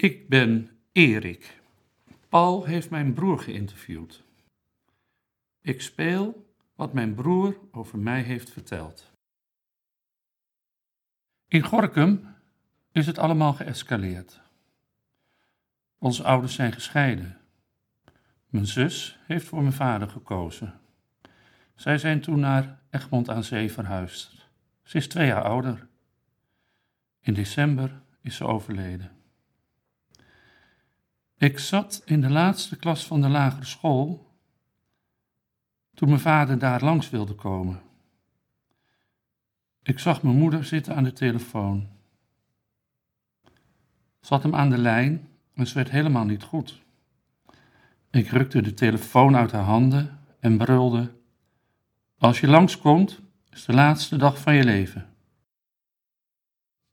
Ik ben Erik. Paul heeft mijn broer geïnterviewd. Ik speel wat mijn broer over mij heeft verteld. In Gorkum is het allemaal geëscaleerd. Onze ouders zijn gescheiden. Mijn zus heeft voor mijn vader gekozen. Zij zijn toen naar Egmond aan Zee verhuisd. Ze is twee jaar ouder. In december is ze overleden. Ik zat in de laatste klas van de lagere school toen mijn vader daar langs wilde komen. Ik zag mijn moeder zitten aan de telefoon. Had hem aan de lijn en ze werd helemaal niet goed. Ik rukte de telefoon uit haar handen en brulde: Als je langskomt, is de laatste dag van je leven.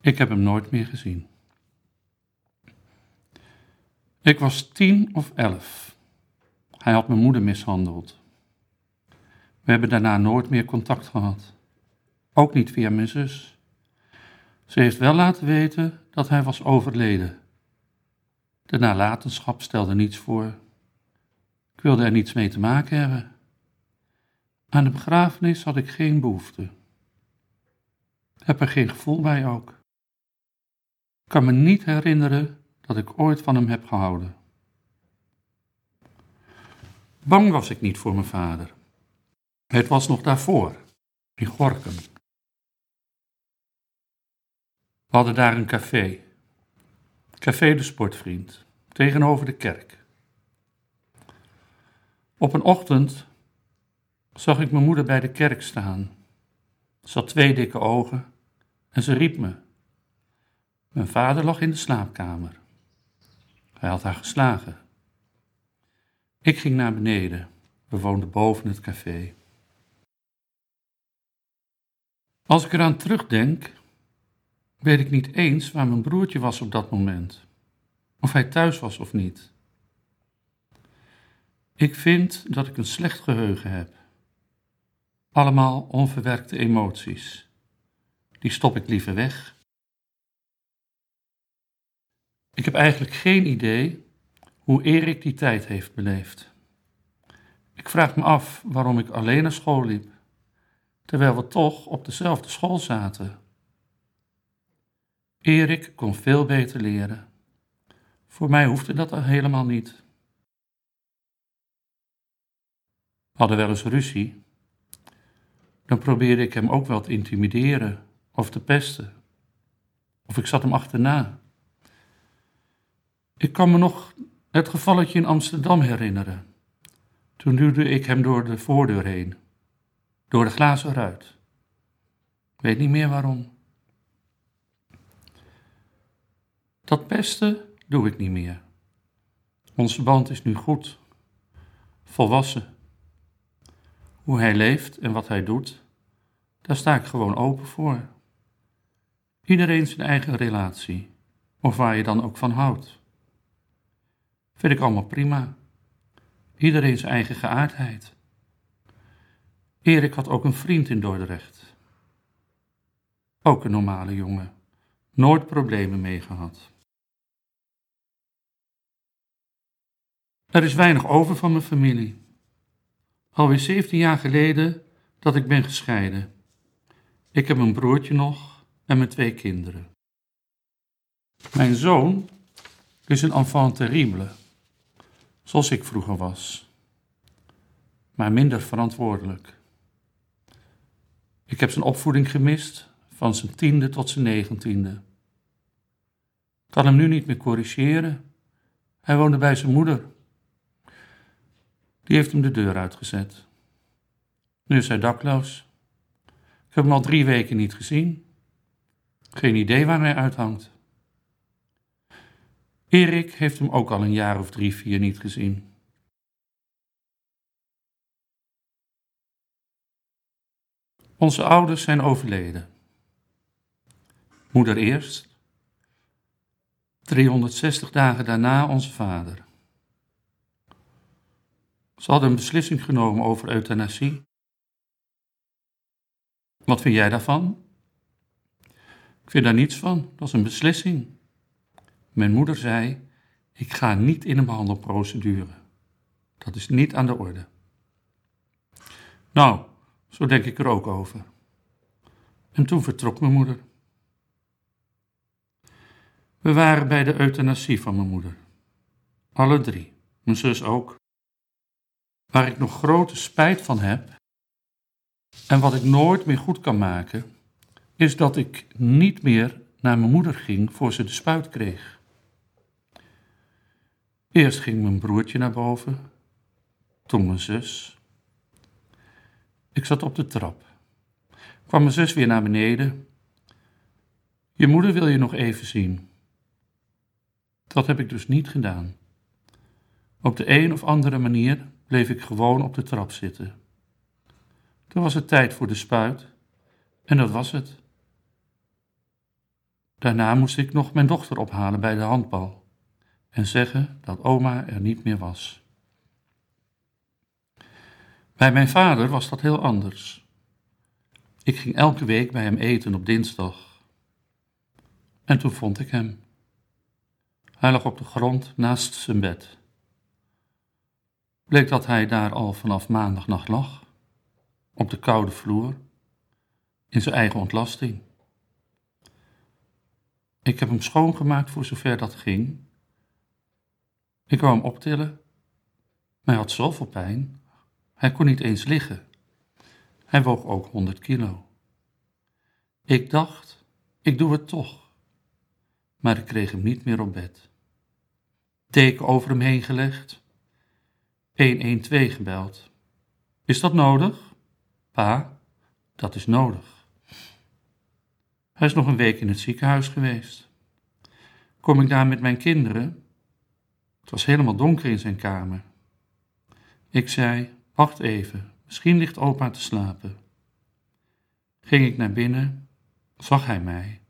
Ik heb hem nooit meer gezien. Ik was tien of elf. Hij had mijn moeder mishandeld. We hebben daarna nooit meer contact gehad. Ook niet via mijn zus. Ze heeft wel laten weten dat hij was overleden. De nalatenschap stelde niets voor. Ik wilde er niets mee te maken hebben. Aan de begrafenis had ik geen behoefte. Heb er geen gevoel bij ook. Ik kan me niet herinneren dat ik ooit van hem heb gehouden. Bang was ik niet voor mijn vader. Het was nog daarvoor, in Gorkum. We hadden daar een café. Café de Sportvriend, tegenover de kerk. Op een ochtend zag ik mijn moeder bij de kerk staan. Ze had twee dikke ogen en ze riep me. Mijn vader lag in de slaapkamer. Hij had haar geslagen. Ik ging naar beneden. We woonden boven het café. Als ik eraan terugdenk, weet ik niet eens waar mijn broertje was op dat moment. Of hij thuis was of niet. Ik vind dat ik een slecht geheugen heb. Allemaal onverwerkte emoties. Die stop ik liever weg Ik heb eigenlijk geen idee hoe Erik die tijd heeft beleefd. Ik vraag me af waarom ik alleen naar school liep, terwijl we toch op dezelfde school zaten. Erik kon veel beter leren. Voor mij hoefde dat helemaal niet. We hadden wel eens ruzie. Dan probeerde ik hem ook wel te intimideren of te pesten. Of ik zat hem achterna. Ik kan me nog het gevalletje in Amsterdam herinneren. Toen duwde ik hem door de voordeur heen, door de glazen ruit. Weet niet meer waarom. Dat beste doe ik niet meer. Onze band is nu goed, volwassen. Hoe hij leeft en wat hij doet, daar sta ik gewoon open voor. Iedereen zijn eigen relatie, of waar je dan ook van houdt. Vind ik allemaal prima. Iedereen zijn eigen geaardheid. Erik had ook een vriend in Dordrecht. Ook een normale jongen. Nooit problemen mee gehad. Er is weinig over van mijn familie. Alweer 17 jaar geleden dat ik ben gescheiden. Ik heb een broertje nog en mijn twee kinderen. Mijn zoon is een enfant terrible zoals ik vroeger was, maar minder verantwoordelijk. Ik heb zijn opvoeding gemist, van zijn tiende tot zijn negentiende. Kan hem nu niet meer corrigeren. Hij woonde bij zijn moeder. Die heeft hem de deur uitgezet. Nu is hij dakloos. Ik heb hem al drie weken niet gezien. Geen idee waar hij uithangt. Erik heeft hem ook al een jaar of drie, vier niet gezien. Onze ouders zijn overleden. Moeder eerst, 360 dagen daarna onze vader. Ze hadden een beslissing genomen over euthanasie. Wat vind jij daarvan? Ik vind daar niets van, dat is een beslissing. Mijn moeder zei: Ik ga niet in een behandelprocedure. Dat is niet aan de orde. Nou, zo denk ik er ook over. En toen vertrok mijn moeder. We waren bij de euthanasie van mijn moeder. Alle drie, mijn zus ook. Waar ik nog grote spijt van heb en wat ik nooit meer goed kan maken, is dat ik niet meer naar mijn moeder ging voor ze de spuit kreeg. Eerst ging mijn broertje naar boven, toen mijn zus. Ik zat op de trap. Kwam mijn zus weer naar beneden. Je moeder wil je nog even zien. Dat heb ik dus niet gedaan. Op de een of andere manier bleef ik gewoon op de trap zitten. Toen was het tijd voor de spuit en dat was het. Daarna moest ik nog mijn dochter ophalen bij de handbal en zeggen dat oma er niet meer was. Bij mijn vader was dat heel anders. Ik ging elke week bij hem eten op dinsdag. En toen vond ik hem. Hij lag op de grond naast zijn bed. Bleek dat hij daar al vanaf maandagnacht lag, op de koude vloer, in zijn eigen ontlasting. Ik heb hem schoongemaakt voor zover dat ging. Ik wou hem optillen, hij had zoveel pijn. Hij kon niet eens liggen. Hij woog ook 100 kilo. Ik dacht, ik doe het toch. Maar ik kreeg hem niet meer op bed. Deken over hem heen gelegd. 112 gebeld. Is dat nodig? Pa, dat is nodig. Hij is nog een week in het ziekenhuis geweest. Kom ik daar met mijn kinderen? Het was helemaal donker in zijn kamer. Ik zei: Wacht even, misschien ligt opa te slapen. Ging ik naar binnen, zag hij mij.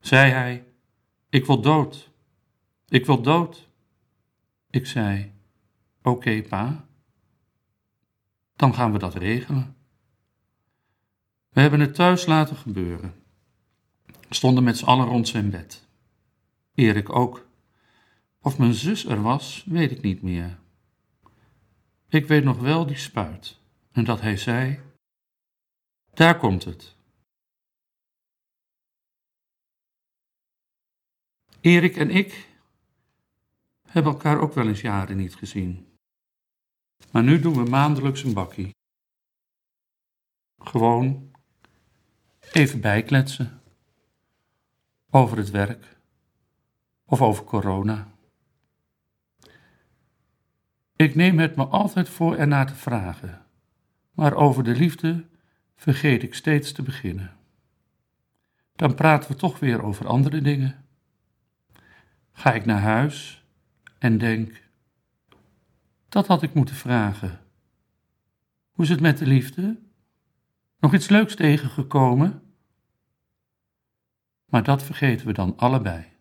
Zei hij: Ik wil dood. Ik wil dood. Ik zei: Oké, pa. Dan gaan we dat regelen. We hebben het thuis laten gebeuren. Stonden met z'n allen rond zijn bed. Erik ook. Of mijn zus er was, weet ik niet meer. Ik weet nog wel die spuit en dat hij zei: Daar komt het. Erik en ik hebben elkaar ook wel eens jaren niet gezien. Maar nu doen we maandelijks een bakkie. Gewoon even bijkletsen. Over het werk of over corona. Ik neem het me altijd voor ernaar te vragen, maar over de liefde vergeet ik steeds te beginnen. Dan praten we toch weer over andere dingen. Ga ik naar huis en denk, dat had ik moeten vragen. Hoe is het met de liefde? Nog iets leuks tegengekomen? Maar dat vergeten we dan allebei.